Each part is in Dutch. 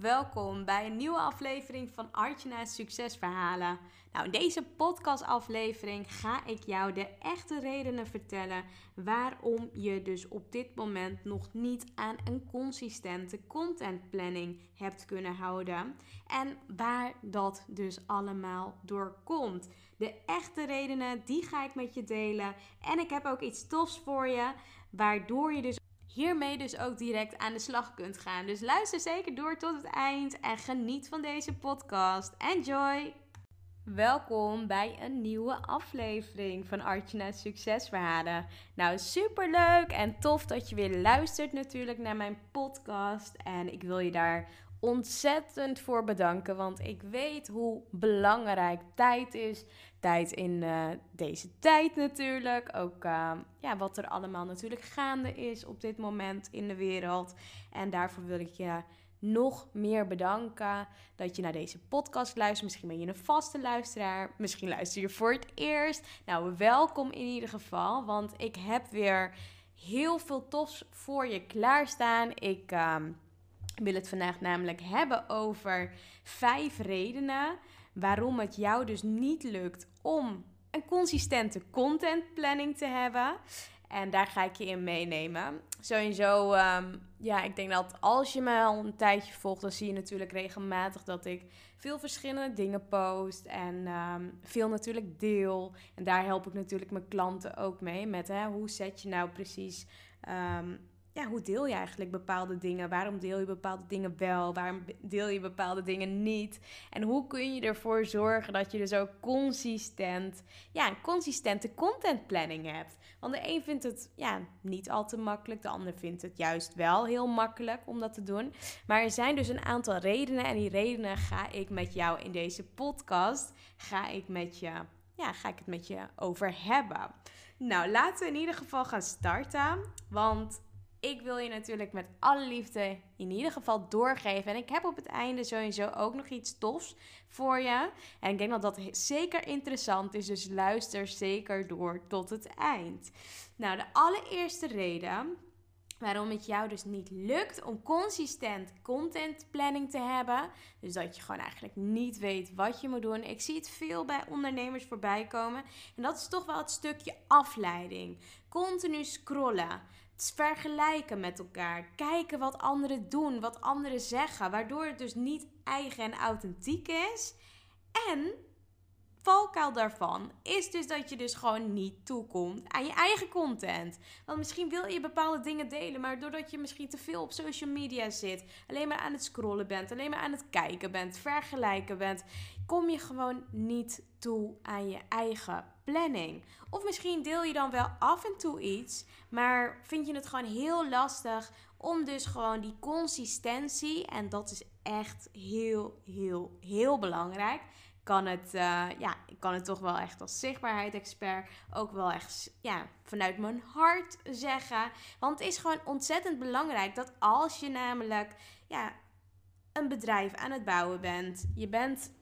Welkom bij een nieuwe aflevering van Artjana's Succesverhalen. Nou, in deze podcastaflevering ga ik jou de echte redenen vertellen waarom je dus op dit moment nog niet aan een consistente contentplanning hebt kunnen houden en waar dat dus allemaal door komt. De echte redenen, die ga ik met je delen en ik heb ook iets tofs voor je waardoor je dus hiermee dus ook direct aan de slag kunt gaan. Dus luister zeker door tot het eind en geniet van deze podcast. Enjoy! Welkom bij een nieuwe aflevering van Artjana Succesverhalen. Nou, super leuk en tof dat je weer luistert natuurlijk naar mijn podcast. En ik wil je daar ontzettend voor bedanken, want ik weet hoe belangrijk tijd is. Tijd in uh, deze tijd natuurlijk. Ook uh, ja, wat er allemaal natuurlijk gaande is op dit moment in de wereld. En daarvoor wil ik je nog meer bedanken dat je naar deze podcast luistert. Misschien ben je een vaste luisteraar. Misschien luister je voor het eerst. Nou, welkom in ieder geval. Want ik heb weer heel veel tofs voor je klaarstaan. Ik uh, wil het vandaag namelijk hebben over vijf redenen waarom het jou dus niet lukt om een consistente contentplanning te hebben. En daar ga ik je in meenemen. Sowieso, um, ja, ik denk dat als je me al een tijdje volgt, dan zie je natuurlijk regelmatig dat ik veel verschillende dingen post en um, veel natuurlijk deel. En daar help ik natuurlijk mijn klanten ook mee met hè, hoe zet je nou precies um, ja, hoe deel je eigenlijk bepaalde dingen? Waarom deel je bepaalde dingen wel? Waarom deel je bepaalde dingen niet? En hoe kun je ervoor zorgen dat je dus ook consistent, ja, een consistente contentplanning hebt? Want de een vindt het ja, niet al te makkelijk, de ander vindt het juist wel heel makkelijk om dat te doen. Maar er zijn dus een aantal redenen en die redenen ga ik met jou in deze podcast, ga ik met je, ja, ga ik het met je over hebben. Nou, laten we in ieder geval gaan starten, want ik wil je natuurlijk met alle liefde in ieder geval doorgeven. En ik heb op het einde sowieso ook nog iets tofs voor je. En ik denk dat dat zeker interessant is. Dus luister zeker door tot het eind. Nou, de allereerste reden waarom het jou dus niet lukt om consistent content planning te hebben. Dus dat je gewoon eigenlijk niet weet wat je moet doen. Ik zie het veel bij ondernemers voorbij komen. En dat is toch wel het stukje afleiding. Continu scrollen vergelijken met elkaar. Kijken wat anderen doen, wat anderen zeggen. Waardoor het dus niet eigen en authentiek is. En valkuil daarvan is dus dat je dus gewoon niet toekomt aan je eigen content. Want misschien wil je bepaalde dingen delen, maar doordat je misschien te veel op social media zit, alleen maar aan het scrollen bent, alleen maar aan het kijken bent, vergelijken bent, kom je gewoon niet toe aan je eigen planning. Of misschien deel je dan wel af en toe iets, maar vind je het gewoon heel lastig om dus gewoon die consistentie, en dat is echt heel, heel, heel belangrijk kan het, uh, ja, ik kan het toch wel echt als zichtbaarheid-expert ook wel echt ja, vanuit mijn hart zeggen. Want het is gewoon ontzettend belangrijk dat als je namelijk ja, een bedrijf aan het bouwen bent, je bent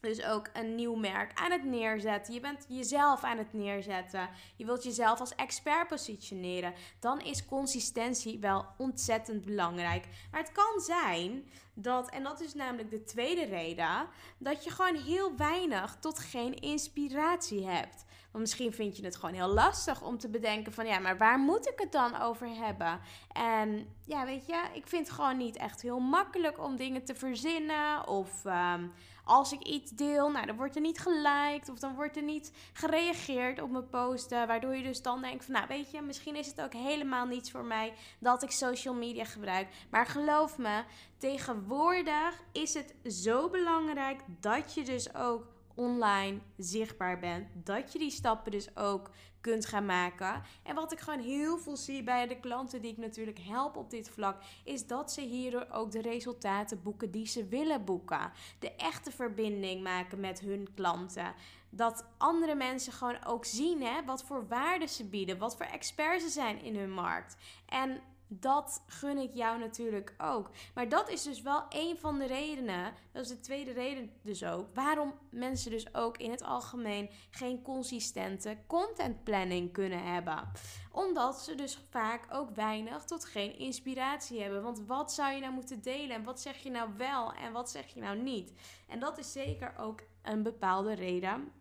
dus ook een nieuw merk aan het neerzetten. Je bent jezelf aan het neerzetten. Je wilt jezelf als expert positioneren. Dan is consistentie wel ontzettend belangrijk. Maar het kan zijn dat, en dat is namelijk de tweede reden, dat je gewoon heel weinig tot geen inspiratie hebt. Want misschien vind je het gewoon heel lastig om te bedenken van ja, maar waar moet ik het dan over hebben? En ja, weet je, ik vind het gewoon niet echt heel makkelijk om dingen te verzinnen. Of um, als ik iets deel, nou dan wordt er niet geliked of dan wordt er niet gereageerd op mijn posten. Waardoor je dus dan denkt van nou weet je, misschien is het ook helemaal niets voor mij dat ik social media gebruik. Maar geloof me, tegenwoordig is het zo belangrijk dat je dus ook online zichtbaar bent. Dat je die stappen dus ook kunt gaan maken. En wat ik gewoon heel veel zie bij de klanten die ik natuurlijk help op dit vlak, is dat ze hierdoor ook de resultaten boeken die ze willen boeken. De echte verbinding maken met hun klanten. Dat andere mensen gewoon ook zien hè, wat voor waarde ze bieden, wat voor experts ze zijn in hun markt. En dat gun ik jou natuurlijk ook. Maar dat is dus wel een van de redenen, dat is de tweede reden dus ook, waarom mensen dus ook in het algemeen geen consistente contentplanning kunnen hebben. Omdat ze dus vaak ook weinig tot geen inspiratie hebben. Want wat zou je nou moeten delen en wat zeg je nou wel en wat zeg je nou niet? En dat is zeker ook een bepaalde reden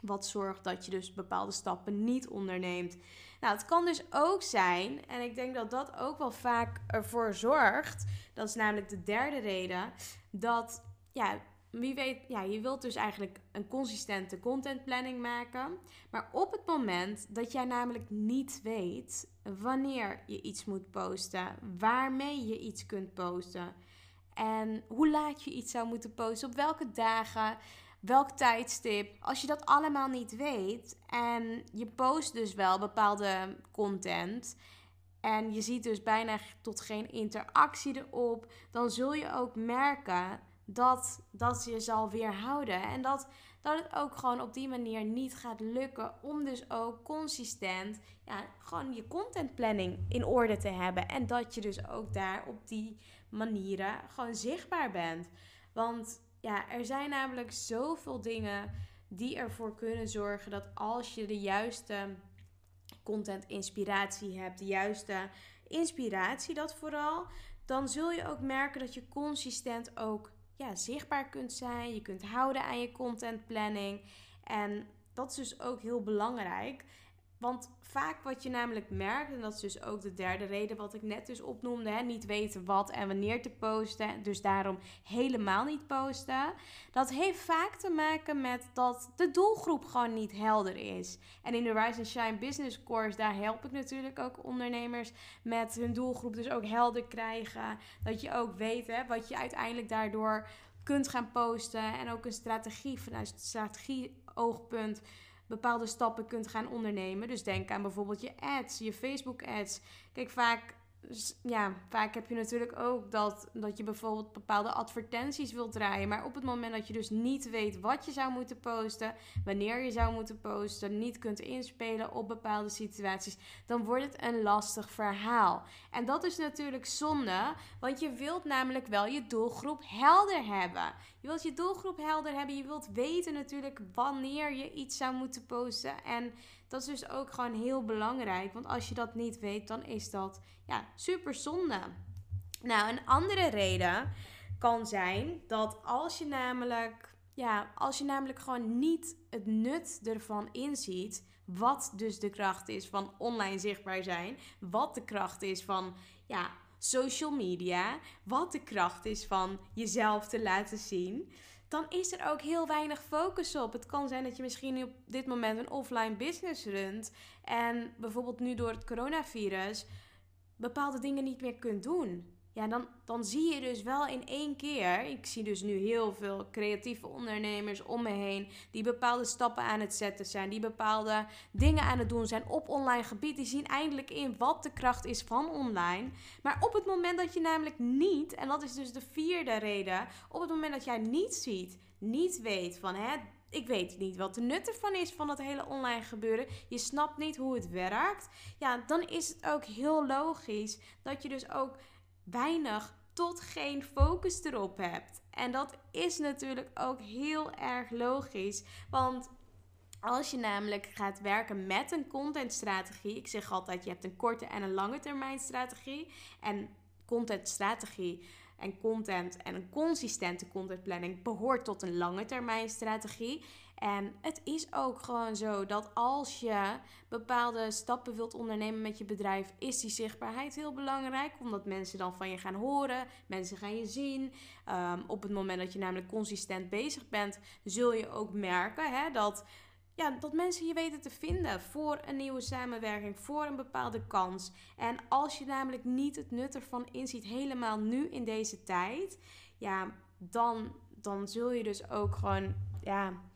wat zorgt dat je dus bepaalde stappen niet onderneemt. Nou, het kan dus ook zijn, en ik denk dat dat ook wel vaak ervoor zorgt, dat is namelijk de derde reden, dat ja, wie weet, ja, je wilt dus eigenlijk een consistente contentplanning maken. Maar op het moment dat jij namelijk niet weet wanneer je iets moet posten, waarmee je iets kunt posten en hoe laat je iets zou moeten posten, op welke dagen, welk tijdstip. Als je dat allemaal niet weet en je post dus wel bepaalde content en je ziet dus bijna tot geen interactie erop, dan zul je ook merken dat dat je zal weerhouden en dat dat het ook gewoon op die manier niet gaat lukken om dus ook consistent ja, gewoon je contentplanning in orde te hebben en dat je dus ook daar op die manieren gewoon zichtbaar bent. Want ja, er zijn namelijk zoveel dingen die ervoor kunnen zorgen dat als je de juiste content inspiratie hebt, de juiste inspiratie dat vooral, dan zul je ook merken dat je consistent ook ja, zichtbaar kunt zijn. Je kunt houden aan je contentplanning. En dat is dus ook heel belangrijk. Want vaak wat je namelijk merkt, en dat is dus ook de derde reden wat ik net dus opnoemde, hè, niet weten wat en wanneer te posten, dus daarom helemaal niet posten. Dat heeft vaak te maken met dat de doelgroep gewoon niet helder is. En in de Rise and Shine Business Course, daar help ik natuurlijk ook ondernemers met hun doelgroep dus ook helder krijgen. Dat je ook weet wat je uiteindelijk daardoor kunt gaan posten en ook een strategie vanuit strategie oogpunt bepaalde stappen kunt gaan ondernemen. Dus denk aan bijvoorbeeld je ads, je Facebook ads. Kijk, vaak ja, vaak heb je natuurlijk ook dat, dat je bijvoorbeeld bepaalde advertenties wilt draaien. Maar op het moment dat je dus niet weet wat je zou moeten posten, wanneer je zou moeten posten, niet kunt inspelen op bepaalde situaties, dan wordt het een lastig verhaal. En dat is natuurlijk zonde, want je wilt namelijk wel je doelgroep helder hebben. Je wilt je doelgroep helder hebben, je wilt weten natuurlijk wanneer je iets zou moeten posten. En dat is dus ook gewoon heel belangrijk. Want als je dat niet weet, dan is dat ja, super zonde. Nou, een andere reden kan zijn dat als je namelijk, ja, als je namelijk gewoon niet het nut ervan inziet. Wat dus de kracht is van online zichtbaar zijn. Wat de kracht is van ja, social media. Wat de kracht is van jezelf te laten zien dan is er ook heel weinig focus op. Het kan zijn dat je misschien nu op dit moment een offline business runt en bijvoorbeeld nu door het coronavirus bepaalde dingen niet meer kunt doen. Ja, dan, dan zie je dus wel in één keer. Ik zie dus nu heel veel creatieve ondernemers om me heen. die bepaalde stappen aan het zetten zijn. die bepaalde dingen aan het doen zijn op online gebied. Die zien eindelijk in wat de kracht is van online. Maar op het moment dat je namelijk niet. en dat is dus de vierde reden. op het moment dat jij niet ziet, niet weet van hè ik weet niet wat de nut ervan is van dat hele online gebeuren. Je snapt niet hoe het werkt. Ja, dan is het ook heel logisch dat je dus ook weinig tot geen focus erop hebt. En dat is natuurlijk ook heel erg logisch. Want als je namelijk gaat werken met een contentstrategie, ik zeg altijd, je hebt een korte en een lange termijn strategie. En contentstrategie en content en een consistente contentplanning behoort tot een lange termijn strategie. En het is ook gewoon zo dat als je bepaalde stappen wilt ondernemen met je bedrijf, is die zichtbaarheid heel belangrijk. Omdat mensen dan van je gaan horen, mensen gaan je zien. Um, op het moment dat je namelijk consistent bezig bent, zul je ook merken hè, dat ja, dat mensen je weten te vinden voor een nieuwe samenwerking, voor een bepaalde kans. En als je namelijk niet het nut ervan inziet, helemaal nu in deze tijd, ja, dan, dan zul je dus ook gewoon, ja,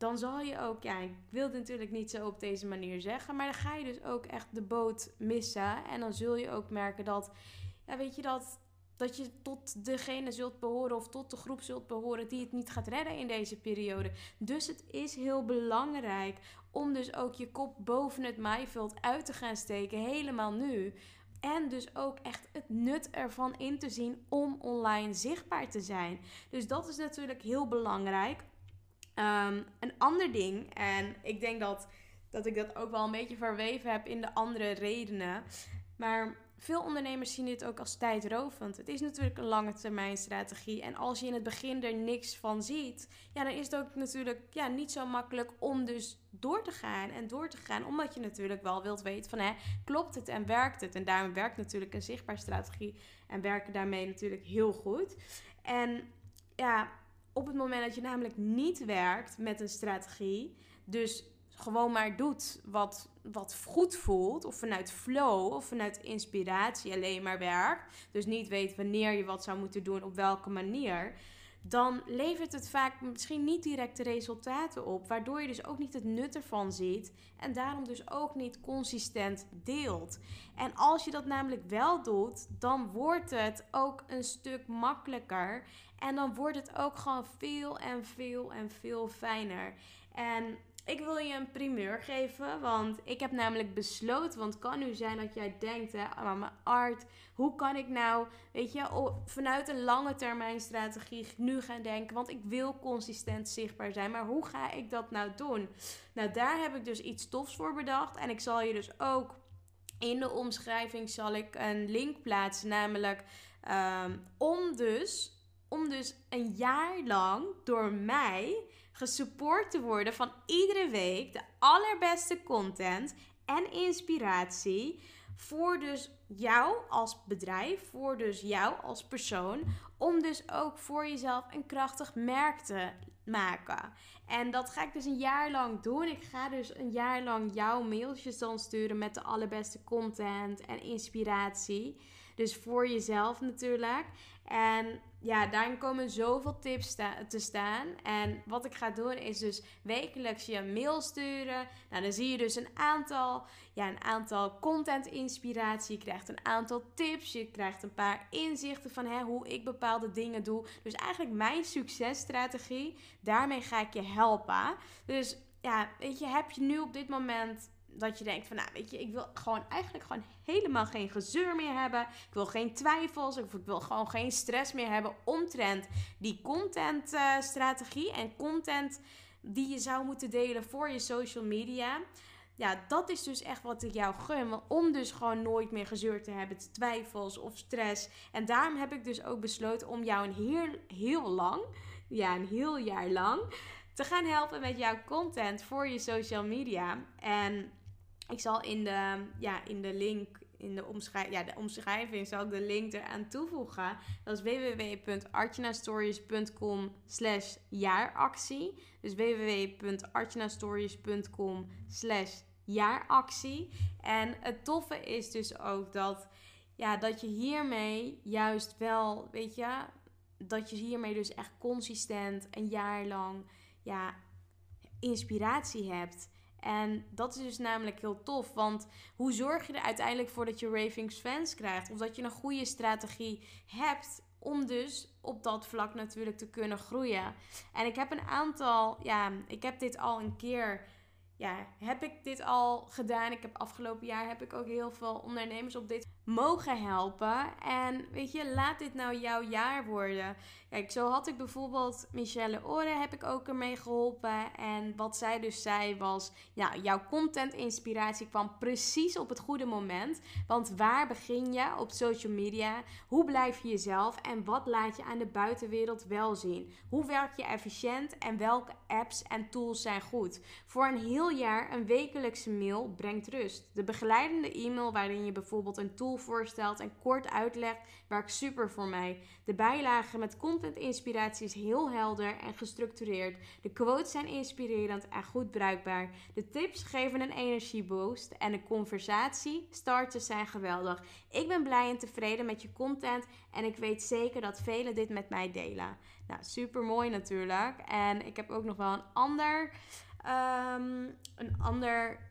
dan zal je ook, ja, ik wil het natuurlijk niet zo op deze manier zeggen, maar dan ga je dus ook echt de boot missen. En dan zul je ook merken dat, ja, weet je, dat dat je tot degene zult behoren of tot de groep zult behoren die het niet gaat redden in deze periode. Dus het is heel belangrijk om dus ook je kop boven het maaiveld uit te gaan steken, helemaal nu. En dus ook echt het nut ervan in te zien om online zichtbaar te zijn. Dus dat is natuurlijk heel belangrijk. Ehm, een ander ding, en ik denk dat, dat ik dat ook wel een beetje verweven heb in de andere redenen. Maar veel ondernemers zien dit ook als tijdrovend. Het is natuurlijk een lange termijn strategie. En als je in het begin er niks van ziet, ja, dan is het ook natuurlijk ja, niet zo makkelijk om dus door te gaan en door te gaan. Omdat je natuurlijk wel wilt weten van, hè, klopt het en werkt het? En daarom werkt natuurlijk een zichtbaar strategie en werken daarmee natuurlijk heel goed. En ja, op het moment dat je namelijk niet werkt met een strategie, dus gewoon maar doet wat, wat goed voelt, of vanuit flow of vanuit inspiratie alleen maar werkt, dus niet weet wanneer je wat zou moeten doen, op welke manier, dan levert het vaak misschien niet direct de resultaten op, waardoor je dus ook niet het nut ervan ziet en daarom dus ook niet consistent deelt. En als je dat namelijk wel doet, dan wordt het ook een stuk makkelijker en dan wordt het ook gewoon veel en veel en veel fijner. En ik wil je een primeur geven, want ik heb namelijk besloten, want het kan nu zijn dat jij denkt, hè, maar mijn art, hoe kan ik nou, weet je, vanuit een lange termijn strategie nu gaan denken, want ik wil consistent zichtbaar zijn, maar hoe ga ik dat nou doen? Nou, daar heb ik dus iets tofs voor bedacht en ik zal je dus ook in de omschrijving zal ik een link plaatsen, namelijk ehm, om dus, om dus een jaar lang door mij gesupport te worden van iedere week de allerbeste content en inspiratie voor dus jou als bedrijf, voor dus jou als persoon, om dus ook voor jezelf een krachtig merk te maken. En dat ga ik dus een jaar lang doen. Ik ga dus een jaar lang jouw mailtjes dan sturen met de allerbeste content en inspiratie. Dus voor jezelf natuurlijk. En ja, daarin komen zoveel tips te staan. En wat ik ga doen is dus wekelijks je mail sturen. Nou, dan zie je dus een aantal, ja, een aantal content inspiratie. Je krijgt een aantal tips. Je krijgt een paar inzichten van hè, hoe ik bepaalde dingen doe. Dus eigenlijk mijn successtrategie. Daarmee ga ik je helpen. Dus ja, weet je, heb je nu op dit moment dat je denkt van, nou weet je, ik wil gewoon eigenlijk gewoon helemaal geen gezeur meer hebben. Ik wil geen twijfels, ik wil gewoon geen stress meer hebben omtrent die contentstrategie en content die je zou moeten delen voor je social media. Ja, dat is dus echt wat ik jou gun. Om dus gewoon nooit meer gezeur te hebben, twijfels of stress. En daarom heb ik dus ook besloten om jou een heel, heel lang, ja, een heel jaar lang, te gaan helpen met jouw content voor je social media. En ik zal in de, ja, in de link, in de, omschrijving, ja, de omschrijving, zal ik de link eraan toevoegen. Dat is www.artjanastories.com slash jaaractie. Dus www.artjanastories.com slash jaaractie. En het toffe is dus ook dat, ja, dat je hiermee juist wel, weet je, dat je hiermee dus echt consistent een jaar lang, ja, inspiratie hebt. En dat is dus namelijk heel tof. Want hoe zorg je er uiteindelijk voor dat je ravings fans krijgt? Of dat je een goede strategie hebt om dus op dat vlak natuurlijk te kunnen groeien. En ik heb een aantal, ja, ik heb dit al een keer ja, heb ik dit al gedaan. Ik heb afgelopen jaar heb ik ook heel veel ondernemers op dit mogen helpen. En weet je, laat dit nou jouw jaar worden. Kijk, zo had ik bijvoorbeeld Michelle Oren heb ik ook ermee geholpen. En wat zij dus zei was, ja, jouw content inspiratie kwam precies op het goede moment. Want waar begin je op social media? Hoe blijf je jezelf? En wat laat je aan de buitenwereld wel zien? Hoe werk je efficiënt? En welke apps en tools zijn goed? Voor een heel jaar een wekelijkse mail brengt rust. De begeleidende e-mail waarin je bijvoorbeeld een tool voorstelt en kort uitlegt werkt super voor mij. De bijlage met content inspiratie is heel helder en gestructureerd. De quotes zijn inspirerend en goed bruikbaar. De tips geven een energieboost en de conversatie starters zijn geweldig. Ik ben blij en tevreden met je content en ik weet zeker dat velen dit met mij delen. Nou, super mooi natuurlijk. En ik heb ook nog wel een ander, um, een ander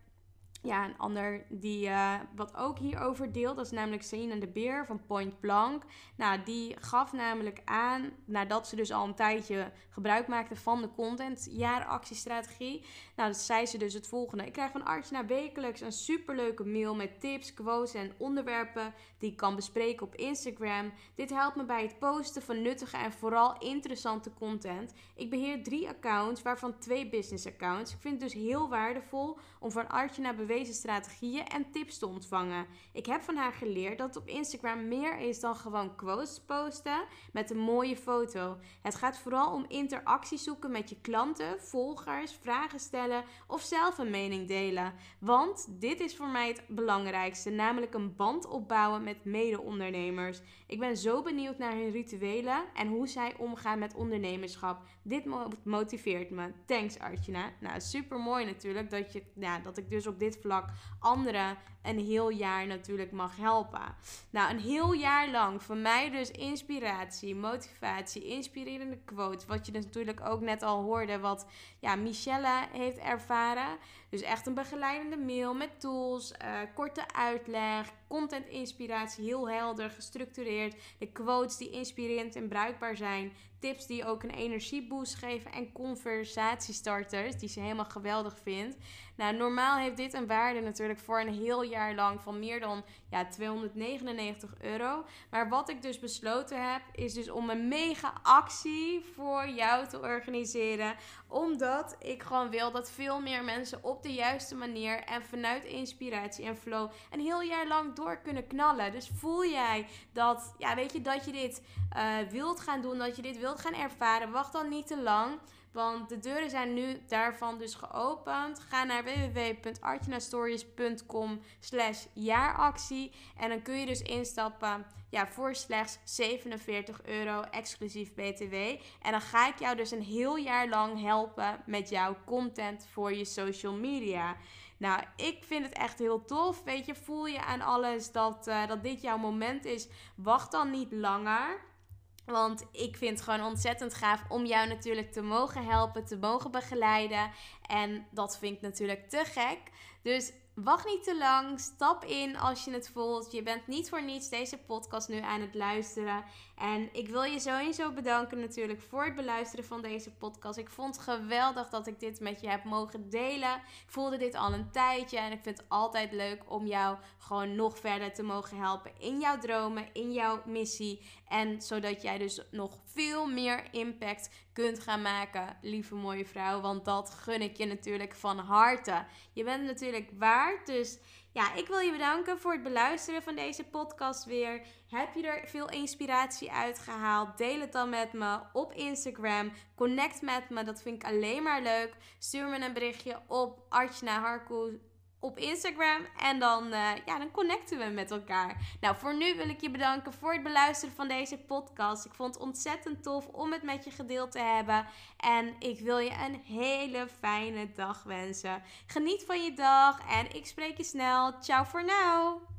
ja, een ander die uh, wat ook hierover deelt, dat is namelijk Selina de Beer van Point Blank. Nou, die gaf namelijk aan, nadat ze dus al een tijdje gebruik maakte van de content jaaractiestrategie. Nou, dat zei ze dus het volgende. Ik krijg van Artsna wekelijks een superleuke mail met tips, quotes en onderwerpen die ik kan bespreken op Instagram. Dit helpt me bij het posten van nuttige en vooral interessante content. Ik beheer drie accounts, waarvan twee business accounts. Ik vind het dus heel waardevol om van Artje bewezen strategieën en tips te ontvangen. Ik heb van haar geleerd dat op Instagram meer is dan gewoon quotes posten met een mooie foto. Het gaat vooral om interactie zoeken met je klanten, volgers, vragen stellen of zelf een mening delen. Want dit is voor mij het belangrijkste, namelijk een band opbouwen met mede-ondernemers. Ik ben zo benieuwd naar hun rituelen en hoe zij omgaan met ondernemerschap. Dit motiveert me. Thanks Artjana. Nou, super mooi natuurlijk dat, je, ja, dat ik dus op dit vlak anderen een heel jaar natuurlijk mag helpen. Nou, een heel jaar lang voor mij dus inspiratie, motivatie, inspirerende quotes. Wat je dus natuurlijk ook net al hoorde, wat ja, Michelle heeft ervaren. Dus echt een begeleidende mail met tools, uh, korte uitleg, content inspiratie, heel helder, gestructureerd. De quotes die inspirerend en bruikbaar zijn. Tips die ook een energieboost geven en conversatiestarters die ze helemaal geweldig vindt. Nou, normaal heeft dit een waarde natuurlijk voor een heel jaar lang van meer dan ja, 299 euro. Maar wat ik dus besloten heb, is dus om een mega actie voor jou te organiseren. Omdat ik gewoon wil dat veel meer mensen op de juiste manier en vanuit inspiratie en flow een heel jaar lang door kunnen knallen. Dus voel jij dat, ja, weet je, dat je dit uh, wilt gaan doen, dat je dit wilt gaan ervaren, wacht dan niet te lang. Want de deuren zijn nu daarvan dus geopend. Ga naar www.artjanastories.com slash jaaractie. En dan kun je dus instappen ja, voor slechts 47 euro exclusief BTW. En dan ga ik jou dus een heel jaar lang helpen met jouw content voor je social media. Nou, ik vind het echt heel tof. Weet je, voel je aan alles dat, uh, dat dit jouw moment is. Wacht dan niet langer. Want ik vind het gewoon ontzettend gaaf om jou natuurlijk te mogen helpen, te mogen begeleiden. En dat vind ik natuurlijk te gek. Dus Wacht niet te lang. Stap in als je het voelt. Je bent niet voor niets deze podcast nu aan het luisteren. En ik wil je sowieso bedanken natuurlijk voor het beluisteren van deze podcast. Ik vond het geweldig dat ik dit met je heb mogen delen. Ik voelde dit al een tijdje en ik vind het altijd leuk om jou gewoon nog verder te mogen helpen in jouw dromen, in jouw missie. En zodat jij dus nog veel meer impact kunt gaan maken, lieve mooie vrouw. Want dat gun ik je natuurlijk van harte. Je bent natuurlijk waard. Dus ja, ik wil je bedanken voor het beluisteren van deze podcast weer. Heb je er veel inspiratie uit gehaald? Deel het dan met me op Instagram. Connect met me, dat vind ik alleen maar leuk. Stuur me een berichtje op Archna op Instagram. En dan, uh, ja, dan connecten we met elkaar. Nou, voor nu wil ik je bedanken voor het beluisteren van deze podcast. Ik vond het ontzettend tof om het met je gedeeld te hebben. En ik wil je een hele fijne dag wensen. Geniet van je dag en ik spreek je snel. Ciao voor nu.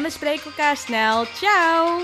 en we spreken elkaar snel. Ciao!